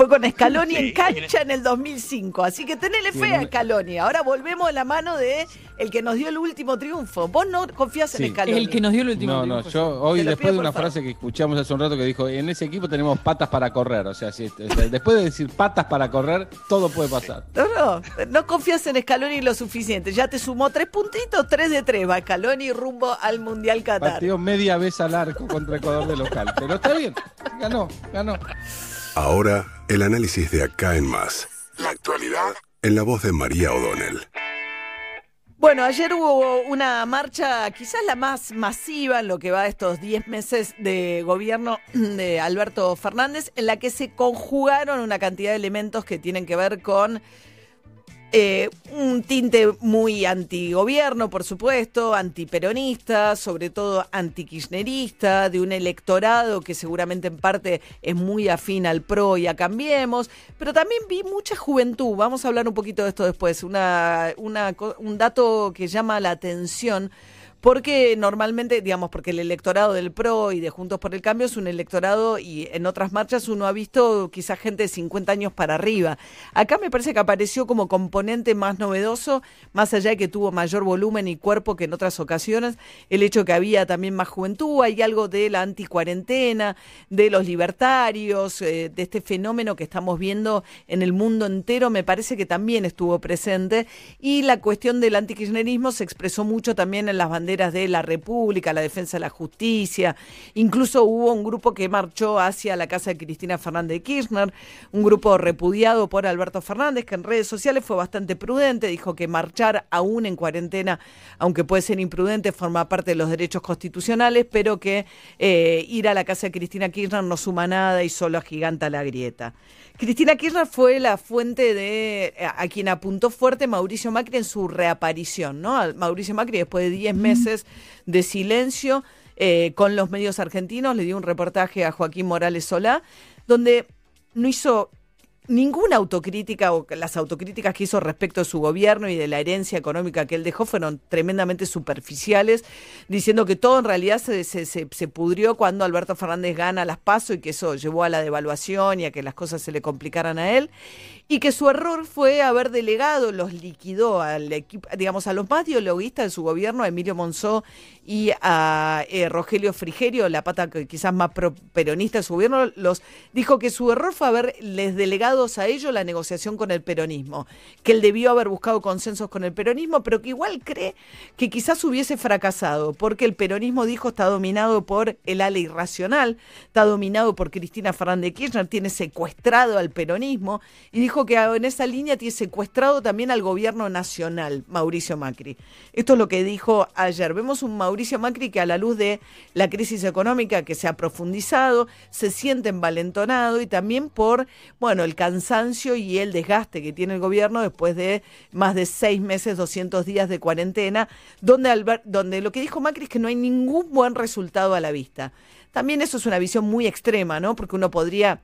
Fue con Scaloni en cancha en el 2005. Así que tenele fe a Scaloni. Ahora volvemos a la mano de el que nos dio el último triunfo. Vos no confías en Scaloni. El que nos dio el último No, no, triunfo. yo hoy después pido, de una favor. frase que escuchamos hace un rato que dijo, en ese equipo tenemos patas para correr, o sea, si, o sea, después de decir patas para correr, todo puede pasar. No, no, no confías en Scaloni lo suficiente. Ya te sumó tres puntitos, tres de tres. Va Scaloni rumbo al Mundial Qatar. Partió media vez al arco contra Ecuador de local, pero está bien, ganó, ganó. Ahora, el análisis de acá en más. La actualidad en la voz de María O'Donnell. Bueno, ayer hubo una marcha, quizás la más masiva en lo que va estos 10 meses de gobierno de Alberto Fernández, en la que se conjugaron una cantidad de elementos que tienen que ver con eh, un tinte muy antigobierno, por supuesto, antiperonista, sobre todo antikirchnerista, de un electorado que seguramente en parte es muy afín al PRO y a Cambiemos, pero también vi mucha juventud, vamos a hablar un poquito de esto después, una, una un dato que llama la atención. Porque normalmente, digamos, porque el electorado del PRO y de Juntos por el Cambio es un electorado y en otras marchas uno ha visto quizás gente de 50 años para arriba. Acá me parece que apareció como componente más novedoso, más allá de que tuvo mayor volumen y cuerpo que en otras ocasiones, el hecho que había también más juventud, hay algo de la anticuarentena, de los libertarios, eh, de este fenómeno que estamos viendo en el mundo entero, me parece que también estuvo presente. Y la cuestión del antikirchnerismo se expresó mucho también en las banderas de la República, la defensa de la justicia. Incluso hubo un grupo que marchó hacia la casa de Cristina Fernández de Kirchner, un grupo repudiado por Alberto Fernández, que en redes sociales fue bastante prudente, dijo que marchar aún en cuarentena, aunque puede ser imprudente, forma parte de los derechos constitucionales, pero que eh, ir a la casa de Cristina Kirchner no suma nada y solo agiganta la grieta. Cristina Kirchner fue la fuente de a, a quien apuntó fuerte Mauricio Macri en su reaparición, ¿no? Mauricio Macri, después de 10 meses de silencio eh, con los medios argentinos, le dio un reportaje a Joaquín Morales Solá, donde no hizo ninguna autocrítica o las autocríticas que hizo respecto de su gobierno y de la herencia económica que él dejó fueron tremendamente superficiales, diciendo que todo en realidad se, se, se- se pudrió cuando Alberto Fernández gana las PASO y que eso llevó a la devaluación y a que las cosas se le complicaran a él, y que su error fue haber delegado, los liquidó al equipo, digamos, a los más dialoguistas de su gobierno, a Emilio Monzó y a eh, Rogelio Frigerio, la pata quizás más pro- peronista de su gobierno, los dijo que su error fue haberles delegados a ellos la negociación con el peronismo, que él debió haber buscado consensos con el peronismo, pero que igual cree que quizás hubiese fracasado, porque el peronismo dijo está dominado por el ala irracional, está dominado por Cristina Fernández de Kirchner, tiene secuestrado al peronismo y dijo que en esa línea tiene secuestrado también al gobierno nacional, Mauricio Macri. Esto es lo que dijo ayer. Vemos un Mauricio Macri que a la luz de la crisis económica que se ha profundizado, se siente envalentonado y también por, bueno, el cansancio y el desgaste que tiene el gobierno después de más de seis meses, 200 días de cuarentena, donde, donde lo que dijo Macri es que no hay ningún buen resultado a la vista. También eso es una visión muy extrema, ¿no? Porque uno podría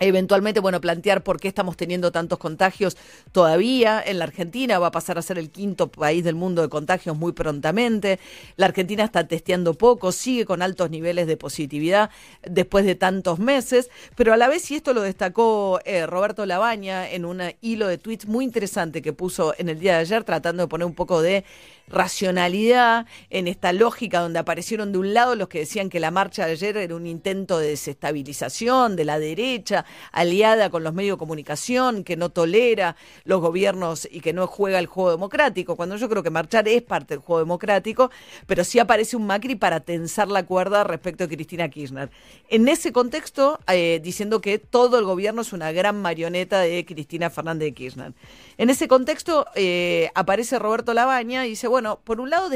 Eventualmente, bueno, plantear por qué estamos teniendo tantos contagios todavía. En la Argentina va a pasar a ser el quinto país del mundo de contagios muy prontamente. La Argentina está testeando poco, sigue con altos niveles de positividad después de tantos meses, pero a la vez, y esto lo destacó eh, Roberto Labaña en un hilo de tweets muy interesante que puso en el día de ayer, tratando de poner un poco de racionalidad en esta lógica donde aparecieron de un lado los que decían que la marcha de ayer era un intento de desestabilización de la derecha, aliada con los medios de comunicación, que no tolera los gobiernos y que no juega el juego democrático, cuando yo creo que marchar es parte del juego democrático, pero sí aparece un Macri para tensar la cuerda respecto de Cristina Kirchner. En ese contexto, eh, diciendo que todo el gobierno es una gran marioneta de Cristina Fernández de Kirchner. En ese contexto eh, aparece Roberto Labaña y dice, bueno, por un lado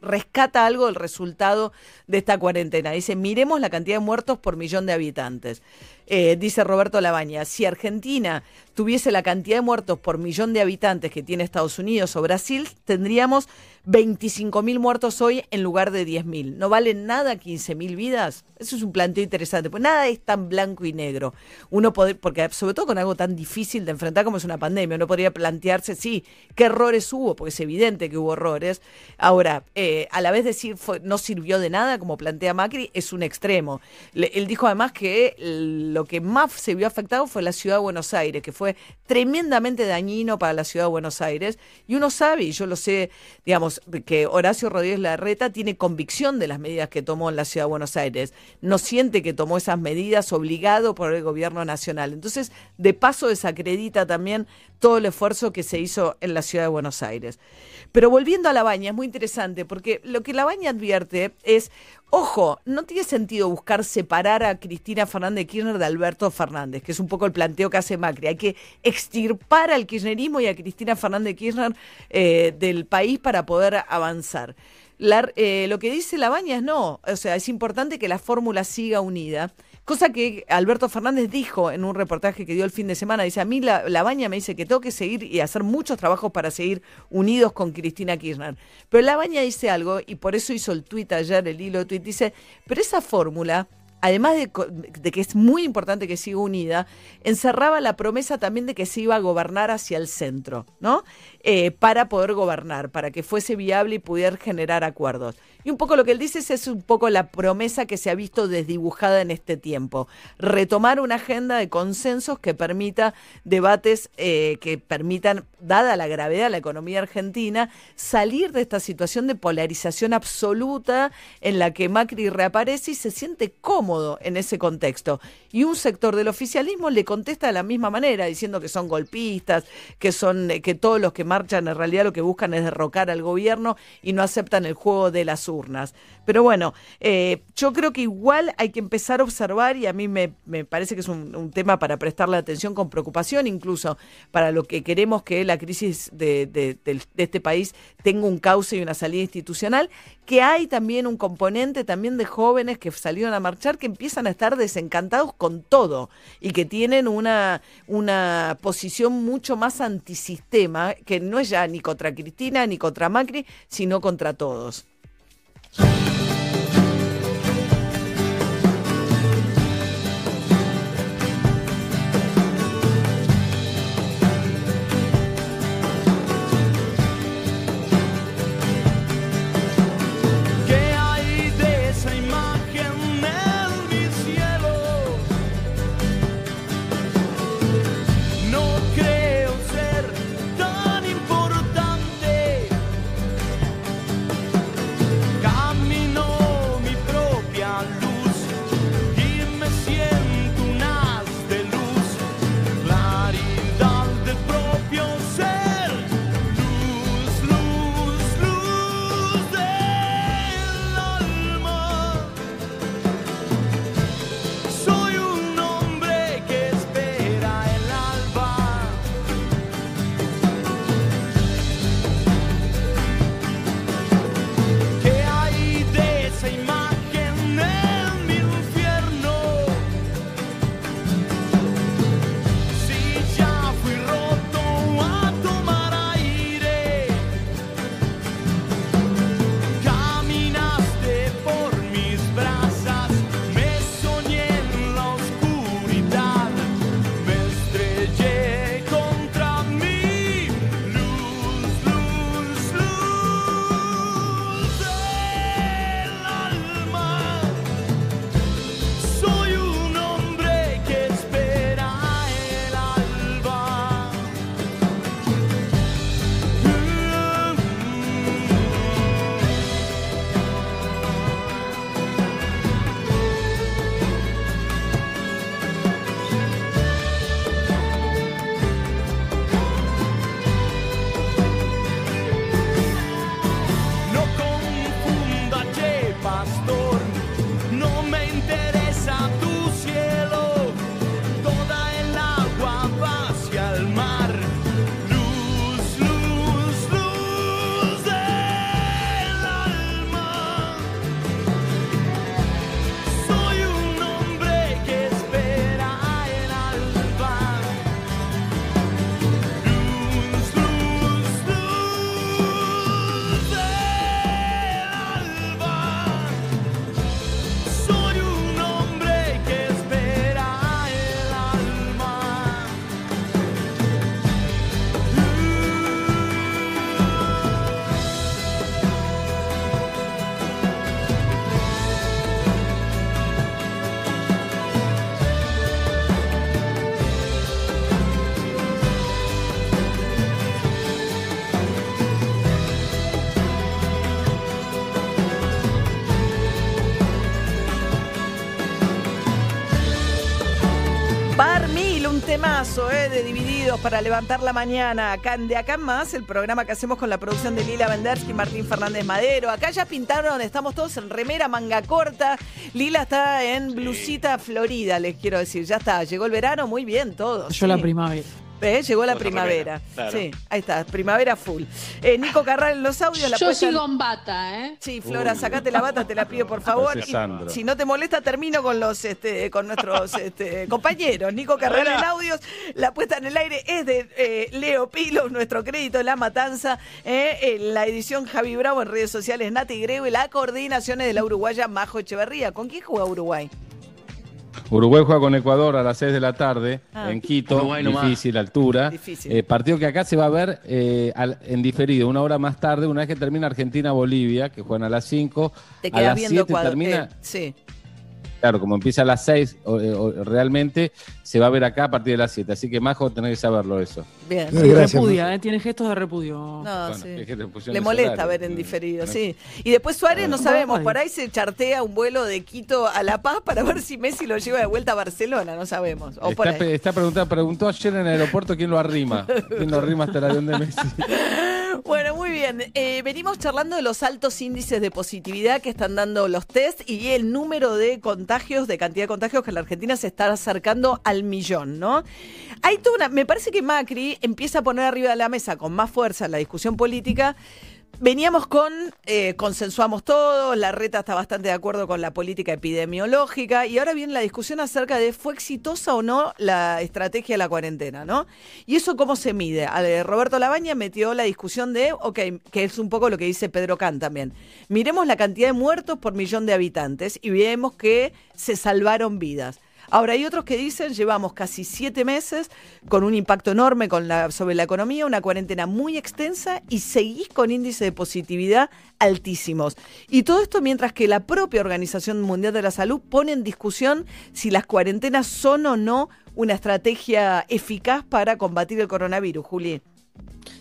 rescata algo del resultado de esta cuarentena. Dice, miremos la cantidad de muertos por millón de habitantes. Eh, dice Roberto Labaña, si Argentina tuviese la cantidad de muertos por millón de habitantes que tiene Estados Unidos o Brasil, tendríamos 25 mil muertos hoy en lugar de 10 mil. ¿No valen nada 15 mil vidas? Eso es un planteo interesante, pues nada es tan blanco y negro. Uno puede, porque sobre todo con algo tan difícil de enfrentar como es una pandemia, uno podría plantearse, sí, qué errores hubo, porque es evidente que hubo errores. Ahora, eh, a la vez decir no sirvió de nada, como plantea Macri, es un extremo. Él dijo además que lo lo que más se vio afectado fue la ciudad de Buenos Aires, que fue tremendamente dañino para la ciudad de Buenos Aires. Y uno sabe, y yo lo sé, digamos, que Horacio Rodríguez Larreta tiene convicción de las medidas que tomó en la ciudad de Buenos Aires. No siente que tomó esas medidas obligado por el gobierno nacional. Entonces, de paso, desacredita también todo el esfuerzo que se hizo en la ciudad de Buenos Aires. Pero volviendo a la baña, es muy interesante porque lo que la baña advierte es, ojo, no tiene sentido buscar separar a Cristina Fernández Kirchner de Alberto Fernández, que es un poco el planteo que hace Macri. Hay que extirpar al kirchnerismo y a Cristina Fernández Kirchner eh, del país para poder avanzar. Eh, lo que dice la baña es no, o sea, es importante que la fórmula siga unida. Cosa que Alberto Fernández dijo en un reportaje que dio el fin de semana. Dice, a mí la, Baña me dice que tengo que seguir y hacer muchos trabajos para seguir unidos con Cristina Kirchner. Pero la Baña dice algo, y por eso hizo el tuit ayer, el hilo de tuit, dice, pero esa fórmula además de, que es muy importante que siga unida, encerraba la promesa también de que se iba a gobernar hacia el centro, ¿no? Eh, para poder gobernar, para que fuese viable y pudiera generar acuerdos. Y un poco lo que él dice es, es un poco la promesa que se ha visto desdibujada en este tiempo. Retomar una agenda de consensos que permita debates eh, que permitan, dada la gravedad de la economía argentina, salir de esta situación de polarización absoluta en la que Macri reaparece y se siente cómodo en ese contexto. Y un sector del oficialismo le contesta de la misma manera, diciendo que son golpistas, que son que todos los que marchan en realidad lo que buscan es derrocar al gobierno y no aceptan el juego de las urnas. Pero bueno, eh, yo creo que igual hay que empezar a observar y a mí me, parece que es un, tema para prestarle atención con preocupación, incluso para lo que queremos que la crisis de, de este país tenga un cauce y una salida institucional, que hay también un componente también de jóvenes que salieron a marchar que empiezan a estar desencantados con todo y que tienen una, una posición mucho más antisistema, que no es ya ni contra Cristina ni contra Macri, sino contra todos. Para levantar la mañana. Acá De Acá en Más, el programa que hacemos con la producción de Lila Vendersky y Martín Fernández Madero. Acá ya pintaron, estamos todos en remera, manga corta. Lila está en blusita florida, les quiero decir. Ya está, llegó el verano, muy bien todos. Yo la primavera. ¿Eh? Llegó la primavera. Sí, ahí está, primavera full. Eh, Nico Carral en los audios. La Yo sigo en bata, ¿eh? Sí, Flora, sacate la bata, te la pido por favor. Y si no te molesta, termino con los este, con nuestros este, compañeros. Nico Carral en audios. La puesta en el aire es de eh, Leo Pilo, nuestro crédito La Matanza. eh, en la edición Javi Bravo en redes sociales, Nati Grego y la coordinación es de la uruguaya Majo Echeverría. ¿Con quién juega Uruguay? Uruguay juega con Ecuador a las 6 de la tarde Ah. en Quito, Uruguay nomás. difícil altura. Difícil. Eh, partido que acá se va a ver eh, al- en diferido, una hora más tarde, una vez que termina Argentina-Bolivia, que juegan a las 5. Te a quedas las viendo 7 cuadro. termina, eh, sí. Claro, como empieza a las 6, o- eh, o- realmente se va a ver acá a partir de las 7. Así que Majo, tenés que saberlo eso. Bien. Gracias. repudia, ¿eh? tiene gestos de repudio. No, Bueno, sí. es que le molesta horario. ver en diferido, sí. Y después Suárez, no sabemos, por ahí se chartea un vuelo de Quito a La Paz para ver si Messi lo lleva de vuelta a Barcelona, no sabemos. O por Está, ahí. está preguntando, preguntó ayer en el aeropuerto quién lo arrima. ¿Quién lo arrima hasta el avión de Messi? Bien. Eh, venimos charlando de los altos índices de positividad que están dando los test y el número de contagios, de cantidad de contagios que en la Argentina se está acercando al millón, ¿no? Hay toda una, me parece que Macri empieza a poner arriba de la mesa con más fuerza la discusión política. Veníamos con, eh, consensuamos todos, la reta está bastante de acuerdo con la política epidemiológica y ahora viene la discusión acerca de fue exitosa o no la estrategia de la cuarentena, ¿no? Y eso cómo se mide. Roberto Labaña metió la discusión de, ok, que es un poco lo que dice Pedro Can también. Miremos la cantidad de muertos por millón de habitantes y vemos que se salvaron vidas. Ahora, hay otros que dicen, llevamos casi siete meses con un impacto enorme con la, sobre la economía, una cuarentena muy extensa y seguís con índices de positividad altísimos. Y todo esto mientras que la propia Organización Mundial de la Salud pone en discusión si las cuarentenas son o no una estrategia eficaz para combatir el coronavirus, Juli.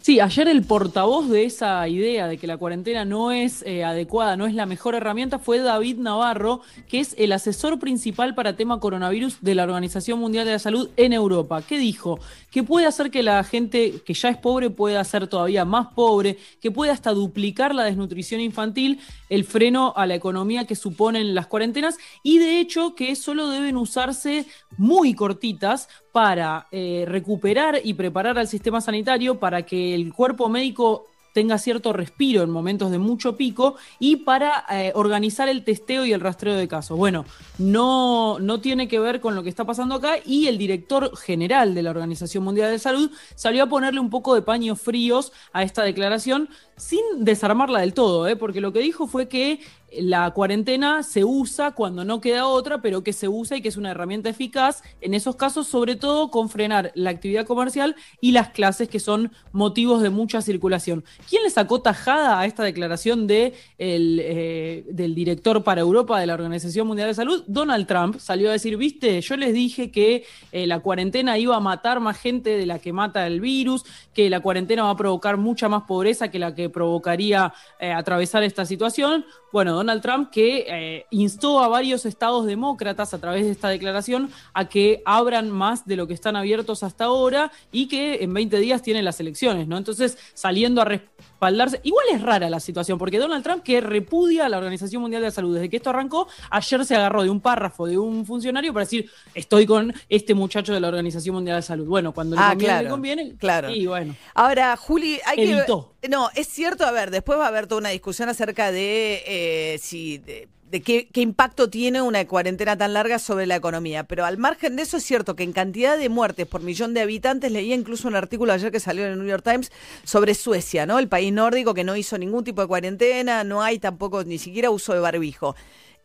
Sí, ayer el portavoz de esa idea de que la cuarentena no es eh, adecuada, no es la mejor herramienta, fue David Navarro, que es el asesor principal para tema coronavirus de la Organización Mundial de la Salud en Europa. ¿Qué dijo? Que puede hacer que la gente que ya es pobre pueda ser todavía más pobre, que puede hasta duplicar la desnutrición infantil, el freno a la economía que suponen las cuarentenas y de hecho que solo deben usarse muy cortitas para eh, recuperar y preparar al sistema sanitario para que el cuerpo médico tenga cierto respiro en momentos de mucho pico y para eh, organizar el testeo y el rastreo de casos. Bueno, no, no tiene que ver con lo que está pasando acá y el director general de la Organización Mundial de Salud salió a ponerle un poco de paños fríos a esta declaración sin desarmarla del todo, ¿eh? porque lo que dijo fue que la cuarentena se usa cuando no queda otra, pero que se usa y que es una herramienta eficaz en esos casos, sobre todo con frenar la actividad comercial y las clases que son motivos de mucha circulación. ¿Quién le sacó tajada a esta declaración de el, eh, del director para Europa de la Organización Mundial de Salud? Donald Trump salió a decir, viste, yo les dije que eh, la cuarentena iba a matar más gente de la que mata el virus, que la cuarentena va a provocar mucha más pobreza que la que provocaría eh, atravesar esta situación. Bueno, Donald Trump que eh, instó a varios estados demócratas a través de esta declaración a que abran más de lo que están abiertos hasta ahora y que en 20 días tienen las elecciones, ¿no? Entonces, saliendo a respaldarse. Igual es rara la situación, porque Donald Trump, que repudia a la Organización Mundial de la Salud desde que esto arrancó, ayer se agarró de un párrafo de un funcionario para decir, estoy con este muchacho de la Organización Mundial de la Salud. Bueno, cuando le Ah, conviene, claro, le conviene. claro. Y bueno. Ahora, Juli, hay Evitó. que. No, es cierto, a ver, después va a haber toda una discusión acerca de eh, si. de- qué, qué impacto tiene una cuarentena tan larga sobre la economía. Pero al margen de eso es cierto que en cantidad de muertes por millón de habitantes, leía incluso un artículo ayer que salió en el New York Times sobre Suecia, ¿no? El país nórdico que no hizo ningún tipo de cuarentena, no hay tampoco ni siquiera uso de barbijo.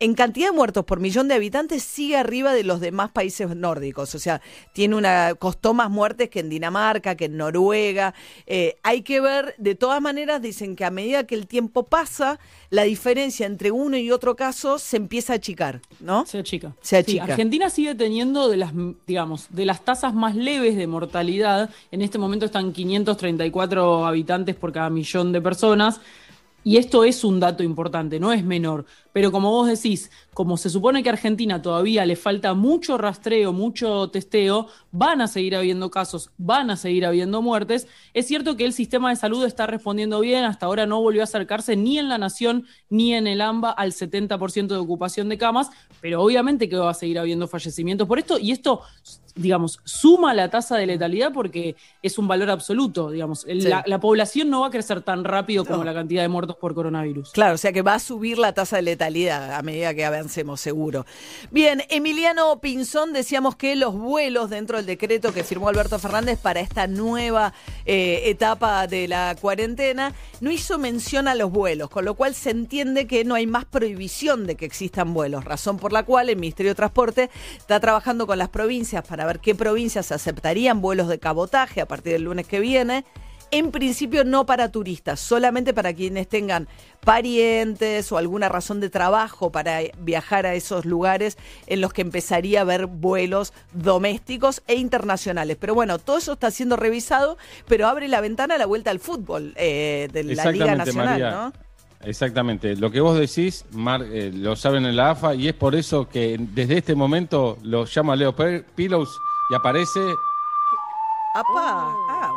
En cantidad de muertos por millón de habitantes sigue arriba de los demás países nórdicos. O sea, tiene una costó más muertes que en Dinamarca, que en Noruega. Eh, hay que ver, de todas maneras, dicen que a medida que el tiempo pasa, la diferencia entre uno y otro caso se empieza a achicar, ¿no? Se achica. Se achica. Sí, Argentina sigue teniendo de las, digamos, de las tasas más leves de mortalidad. En este momento están 534 habitantes por cada millón de personas. Y esto es un dato importante, no es menor, pero como vos decís, como se supone que a Argentina todavía le falta mucho rastreo, mucho testeo, van a seguir habiendo casos, van a seguir habiendo muertes. Es cierto que el sistema de salud está respondiendo bien, hasta ahora no volvió a acercarse ni en la Nación ni en el AMBA al 70% de ocupación de camas, pero obviamente que va a seguir habiendo fallecimientos por esto y esto digamos, suma la tasa de letalidad porque es un valor absoluto, digamos. La, población no va a crecer tan rápido como la cantidad de muertos por coronavirus. Claro, o sea que va a subir la tasa de letalidad a medida que avancemos, seguro. Bien, Emiliano Pinzón, decíamos que los vuelos dentro del decreto que firmó Alberto Fernández para esta nueva eh, etapa de la cuarentena, no hizo mención a los vuelos, con lo cual se entiende que no hay más prohibición de que existan vuelos, razón por la cual el Ministerio de Transporte está trabajando con las provincias para a ver qué provincias aceptarían vuelos de cabotaje a partir del lunes que viene. En principio no para turistas, solamente para quienes tengan parientes o alguna razón de trabajo para viajar a esos lugares en los que empezaría a haber vuelos domésticos e internacionales. Pero bueno, todo eso está siendo revisado, pero abre la ventana a la vuelta al fútbol eh, de la Liga Nacional, ¿no? Exactamente, lo que vos decís, Mar, eh, lo saben en la AFA y es por eso que desde este momento lo llama Leo Pillows y aparece. ¡Apa! Ah,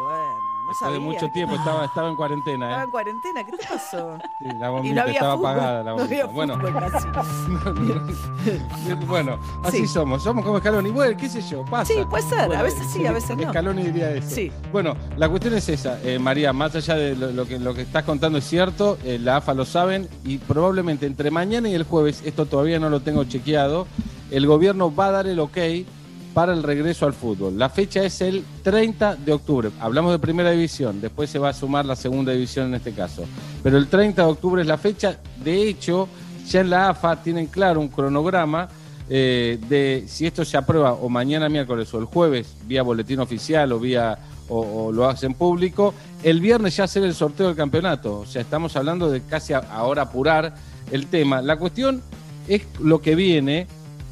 Después de mucho tiempo, estaba, estaba en cuarentena. ¿eh? Estaba en cuarentena, ¿qué te pasó? Sí, la bombita estaba apagada. La bombita. bueno, bueno, así somos. Somos como Scaloni. Bueno, qué sé yo, pasa. Sí, puede ser. a veces sí, a veces no. Scaloni diría eso. Sí. Bueno, la cuestión es esa, eh, María. Más allá de lo, que, lo que estás contando es cierto, eh, la AFA lo saben y probablemente entre mañana y el jueves, esto todavía no lo tengo chequeado, el gobierno va a dar el ok para el regreso al fútbol. La fecha es el 30 de octubre. Hablamos de primera división, después se va a sumar la segunda división en este caso. Pero el 30 de octubre es la fecha. De hecho, ya en la AFA tienen claro un cronograma eh, de si esto se aprueba o mañana miércoles o el jueves, vía boletín oficial o vía o, lo hacen público, el viernes ya hacer el sorteo del campeonato. O sea, estamos hablando de casi ahora apurar el tema. La cuestión es lo que viene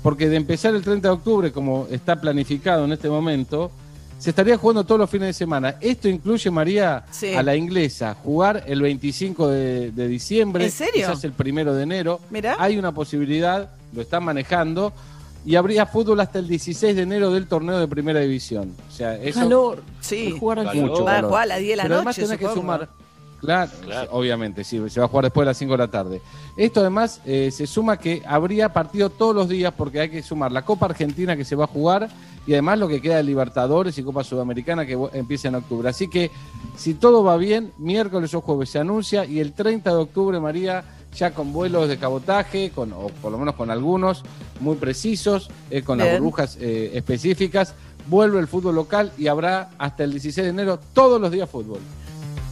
porque de empezar el 30 de octubre, como está planificado en este momento, se estaría jugando todos los fines de semana. Esto incluye, María, a la inglesa, jugar el 25 de, diciembre, ¿En serio? quizás el primero de enero. Hay una posibilidad, lo están manejando, y habría fútbol hasta el 16 de enero del torneo de primera división. O sea, eso. Calor, sí. Jugar al mucho Va a jugar a las 10 de la Pero noche. Además tenés que sumar Claro, obviamente, sí, se va a jugar después de las 5 de la tarde. Esto además eh, se suma que habría partido todos los días porque hay que sumar la Copa Argentina que se va a jugar y además lo que queda de Libertadores y Copa Sudamericana que empieza en octubre. Así que si todo va bien, miércoles o jueves se anuncia y el 30 de octubre, María, ya con vuelos de cabotaje, con, o por lo menos con algunos muy precisos, eh, con las burbujas eh, específicas, vuelve el fútbol local y habrá hasta el 16 de enero todos los días fútbol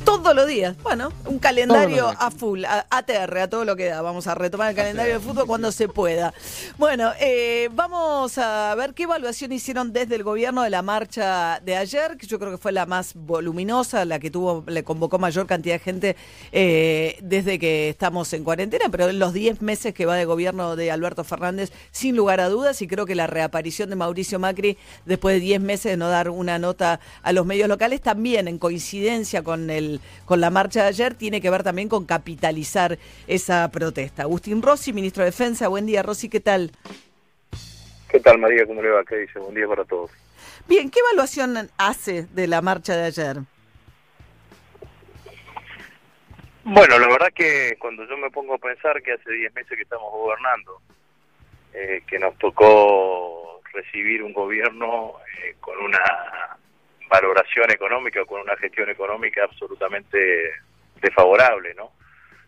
todos los días. Bueno, un calendario a full, a ATR, a todo lo que da. Vamos a retomar el calendario de fútbol cuando se pueda. Bueno, eh, vamos a ver qué evaluación hicieron desde el gobierno de la marcha de ayer, que yo creo que fue la más voluminosa, la que tuvo, le convocó mayor cantidad de gente eh, desde que estamos en cuarentena, pero en los 10 meses que va de gobierno de Alberto Fernández, sin lugar a dudas, y creo que la reaparición de Mauricio Macri después de 10 meses de no dar una nota a los medios locales, también en coincidencia con el con la marcha de ayer tiene que ver también con capitalizar esa protesta. Agustín Rossi, ministro de Defensa. Buen día, Rossi, ¿qué tal? ¿Qué tal, María? ¿Cómo le va? ¿Qué dice? Buen día para todos. Bien, ¿qué evaluación hace de la marcha de ayer? Bueno, la verdad que cuando yo me pongo a pensar que hace 10 meses que estamos gobernando, eh, que nos tocó recibir un gobierno eh, con una valoración económica con una gestión económica absolutamente desfavorable, ¿no?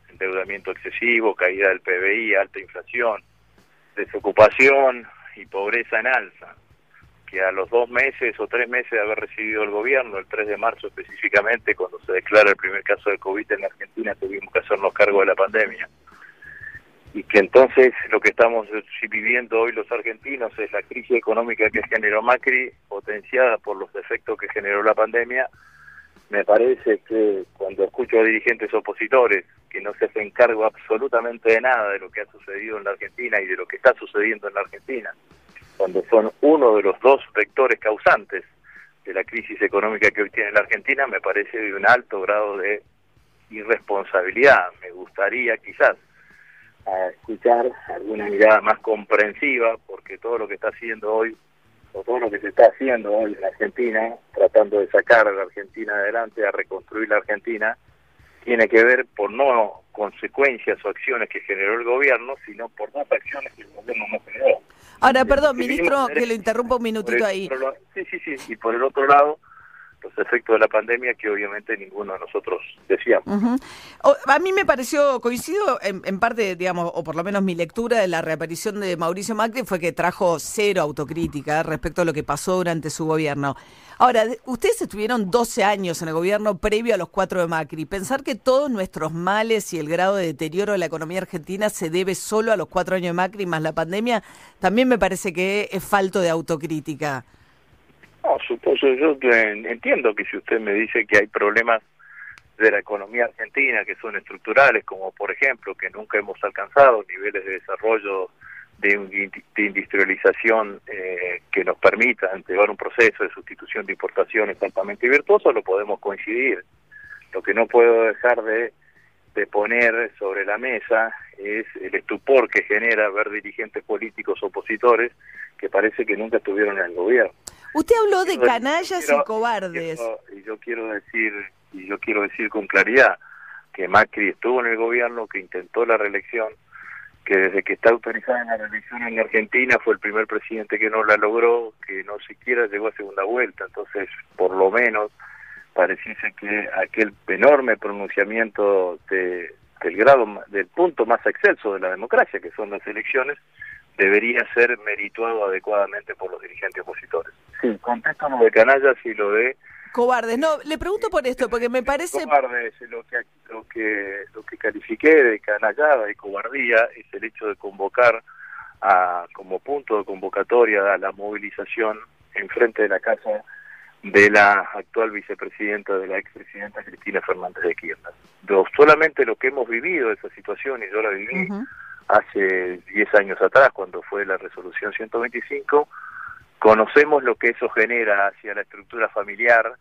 Endeudamiento excesivo, caída del PBI, alta inflación, desocupación y pobreza en alza, que a los dos meses o tres meses de haber recibido el gobierno, el 3 de marzo específicamente, cuando se declara el primer caso de COVID en Argentina, tuvimos que hacernos cargo de la pandemia y que entonces lo que estamos viviendo hoy los argentinos es la crisis económica que generó Macri, potenciada por los efectos que generó la pandemia, me parece que cuando escucho a dirigentes opositores que no se hacen cargo absolutamente de nada de lo que ha sucedido en la Argentina y de lo que está sucediendo en la Argentina, cuando son uno de los dos vectores causantes de la crisis económica que hoy tiene la Argentina, me parece de un alto grado de irresponsabilidad. Me gustaría quizás escuchar alguna mirada más comprensiva, porque todo lo que está haciendo hoy, o todo lo que se está haciendo hoy en Argentina, tratando de sacar a la Argentina adelante, a reconstruir la Argentina, tiene que ver por no consecuencias o acciones que generó el gobierno, sino por dos acciones que el gobierno no generó. Ahora, perdón, ministro, que lo interrumpa un minutito ahí. sí, sí, sí. Y por el otro lado, los efectos de la pandemia que obviamente ninguno de nosotros decíamos. A mí me pareció, coincido en, parte, digamos, o por lo menos mi lectura de la reaparición de Mauricio Macri fue que trajo cero autocrítica respecto a lo que pasó durante su gobierno. Ahora, ustedes estuvieron 12 años en el gobierno previo a los cuatro de Macri. Pensar que todos nuestros males y el grado de deterioro de la economía argentina se debe solo a los cuatro años de Macri más la pandemia, también me parece que es falto de autocrítica. No, supongo, yo entiendo que si usted me dice que hay problemas de la economía argentina que son estructurales, como por ejemplo que nunca hemos alcanzado niveles de desarrollo de, industrialización eh, que nos permitan llevar un proceso de sustitución de importaciones altamente virtuoso, lo podemos coincidir. Lo que no puedo dejar de, de poner sobre la mesa es el estupor que genera ver dirigentes políticos opositores que parece que nunca estuvieron en el gobierno. Usted habló de canallas y cobardes. Y yo quiero decir, y yo quiero decir con claridad que Macri estuvo en el gobierno, que intentó la reelección, que desde que está autorizada en la reelección en Argentina fue el primer presidente que no la logró, que no siquiera llegó a segunda vuelta. Entonces, por lo menos, pareciese que aquel enorme pronunciamiento de, del grado, del punto más excelso de la democracia, que son las elecciones, debería ser merituado adecuadamente por los dirigentes opositores. Sí, contesto lo de canallas y lo de... Cobardes, no, le pregunto por esto, porque me parece... Cobardes, lo que, lo que, lo que califiqué de canallada y cobardía es el hecho de convocar a, como punto de convocatoria a la movilización en frente de la casa de la actual vicepresidenta, de la expresidenta Cristina Fernández de Kirchner. solamente lo que hemos vivido esa situación, y yo la viví, hace 10 años atrás, cuando fue la resolución 125, conocemos lo que eso genera hacia la estructura familiar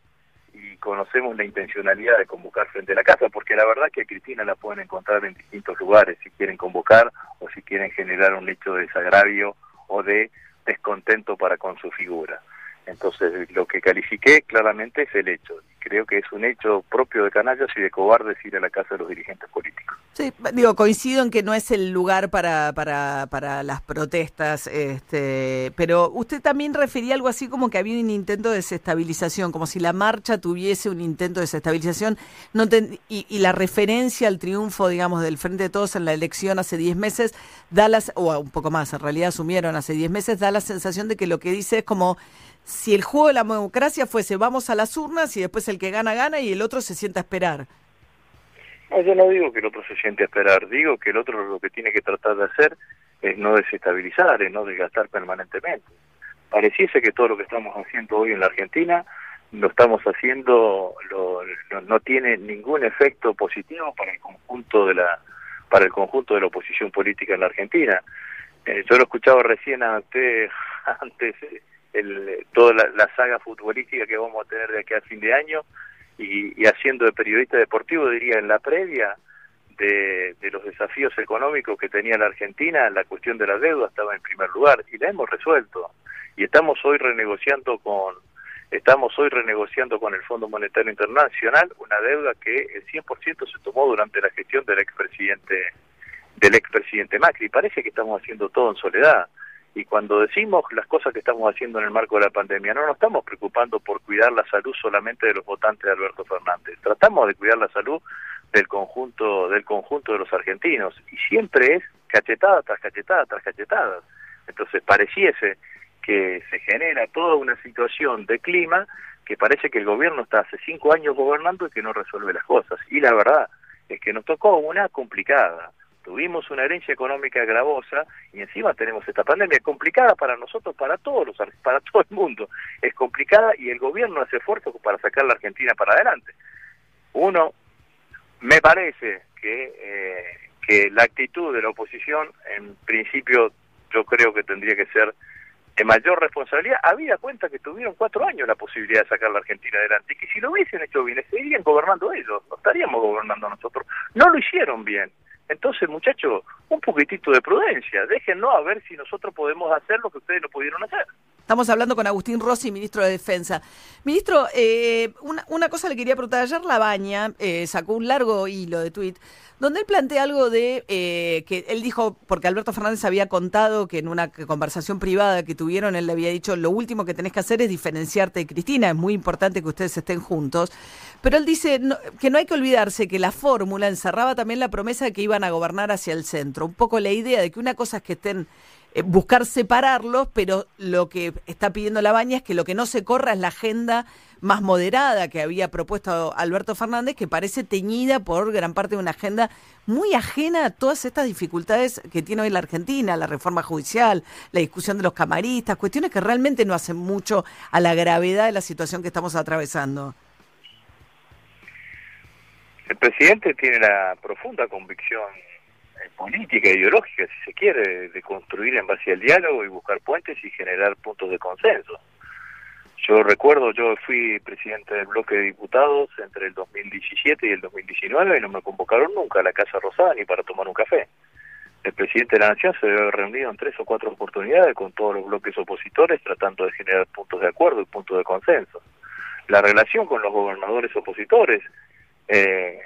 y conocemos la intencionalidad de convocar frente a la casa, porque la verdad que a Cristina la pueden encontrar en distintos lugares, si quieren convocar o si quieren generar un hecho de desagravio o de descontento para con su figura. Entonces, lo que califiqué claramente es el hecho. Creo que es un hecho propio de canallas y de cobardes ir a la casa de los dirigentes políticos. Sí, digo, coincido en que no es el lugar para, para, para las protestas, este, pero usted también refería algo así como que había un intento de desestabilización, como si la marcha tuviese un intento de desestabilización, no y, y, la referencia al triunfo, digamos, del Frente de Todos en la elección hace 10 meses, da las, o un poco más, en realidad asumieron hace 10 meses, da la sensación de que lo que dice es como si el juego de la democracia fuese vamos a las urnas y después el que gana gana y el otro se sienta a esperar. No, yo no digo que el otro se siente a esperar, digo que el otro lo que tiene que tratar de hacer es no desestabilizar, es no desgastar permanentemente. Pareciese que todo lo que estamos haciendo hoy en la Argentina lo estamos haciendo, lo, no tiene ningún efecto positivo para el conjunto de la para el conjunto de la oposición política en la Argentina. Eh, yo lo escuchaba recién a usted antes eh, el, toda la, saga futbolística que vamos a tener de aquí a fin de año y, haciendo de periodista deportivo diría en la previa de, de, los desafíos económicos que tenía la Argentina, la cuestión de la deuda estaba en primer lugar y la hemos resuelto y estamos hoy renegociando con estamos hoy renegociando con el Fondo Monetario Internacional una deuda que el 100% se tomó durante la gestión del expresidente del expresidente Macri. Parece que estamos haciendo todo en soledad. Y cuando decimos las cosas que estamos haciendo en el marco de la pandemia, no nos estamos preocupando por cuidar la salud solamente de los votantes de Alberto Fernández. Tratamos de cuidar la salud del conjunto del conjunto de los argentinos y siempre es cachetada tras cachetada tras cachetada. Entonces pareciese que se genera toda una situación de clima que parece que el gobierno está hace cinco años gobernando y que no resuelve las cosas. Y la verdad es que nos tocó una complicada tuvimos una herencia económica gravosa y encima tenemos esta pandemia complicada para nosotros, para todos los, para todo el mundo. Es complicada y el gobierno hace esfuerzo para sacar la Argentina para adelante. Uno, me parece que, eh, que la actitud de la oposición, en principio, yo creo que tendría que ser de mayor responsabilidad, había cuenta que tuvieron cuatro años la posibilidad de sacar la Argentina adelante y que si lo hubiesen hecho bien, seguirían gobernando ellos, no estaríamos gobernando nosotros. No lo hicieron bien. Entonces, muchachos, un poquitito de prudencia, déjennos a ver si nosotros podemos hacer lo que ustedes no pudieron hacer. Estamos hablando con Agustín Rossi, ministro de Defensa. Ministro, eh, una, cosa le quería preguntar. Ayer La Baña eh, sacó un largo hilo de tuit donde él plantea algo de eh, que él dijo, porque Alberto Fernández había contado que en una conversación privada que tuvieron, él le había dicho, lo último que tenés que hacer es diferenciarte de Cristina, es muy importante que ustedes estén juntos. Pero él dice que no hay que olvidarse que la fórmula encerraba también la promesa de que iban a gobernar hacia el centro. Un poco la idea de que una cosa es que estén buscar separarlos, pero lo que está pidiendo la baña es que lo que no se corra es la agenda más moderada que había propuesto Alberto Fernández, que parece teñida por gran parte de una agenda muy ajena a todas estas dificultades que tiene hoy la Argentina, la reforma judicial, la discusión de los camaristas, cuestiones que realmente no hacen mucho a la gravedad de la situación que estamos atravesando. El presidente tiene la profunda convicción política, ideológica, si se quiere, de construir en base al diálogo y buscar puentes y generar puntos de consenso. Yo recuerdo, yo fui presidente del bloque de diputados entre el 2017 y el 2019 y no me convocaron nunca a la Casa Rosada ni para tomar un café. El presidente de la Nación se debe reunido en tres o cuatro oportunidades con todos los bloques opositores tratando de generar puntos de acuerdo y puntos de consenso. La relación con los gobernadores opositores eh,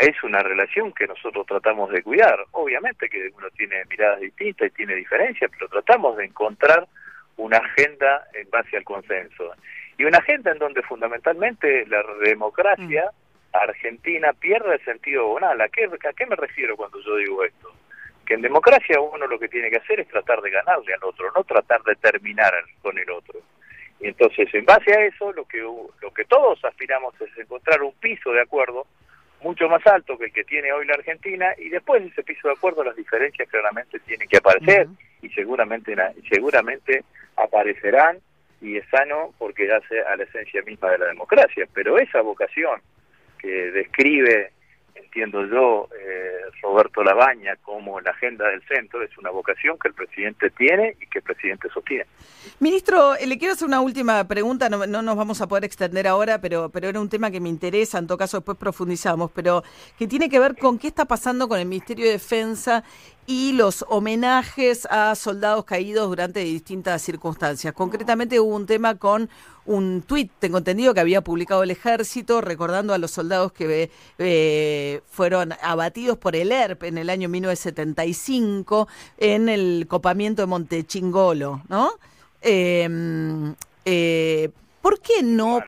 es una relación que nosotros tratamos de cuidar. Obviamente que uno tiene miradas distintas y tiene diferencias, pero tratamos de encontrar una agenda en base al consenso. Y una agenda en donde fundamentalmente la democracia mm. argentina pierde el sentido bonal. ¿A qué, ¿A qué me refiero cuando yo digo esto? Que en democracia uno lo que tiene que hacer es tratar de ganarle al otro, no tratar de terminar con el otro. Y entonces, en base a eso, lo que, lo que todos aspiramos es encontrar un piso de acuerdo mucho más alto que el que tiene hoy la Argentina y después de ese piso de acuerdo las diferencias claramente tienen que aparecer y seguramente seguramente aparecerán y es sano porque hace a la esencia misma de la democracia pero esa vocación que describe entiendo yo, eh, Roberto Labaña, como la agenda del centro, es una vocación que el presidente tiene y que el presidente sostiene. Ministro, eh, le quiero hacer una última pregunta, no, no, nos vamos a poder extender ahora, pero, pero era un tema que me interesa, en todo caso después profundizamos, pero que tiene que ver con qué está pasando con el Ministerio de Defensa y los homenajes a soldados caídos durante distintas circunstancias. Concretamente hubo un tema con un tuit, tengo entendido, que había publicado el ejército recordando a los soldados que eh, fueron abatidos por el ERP en el año 1975 en el copamiento de Montechingolo, ¿no? Em, eh, ¿Por qué no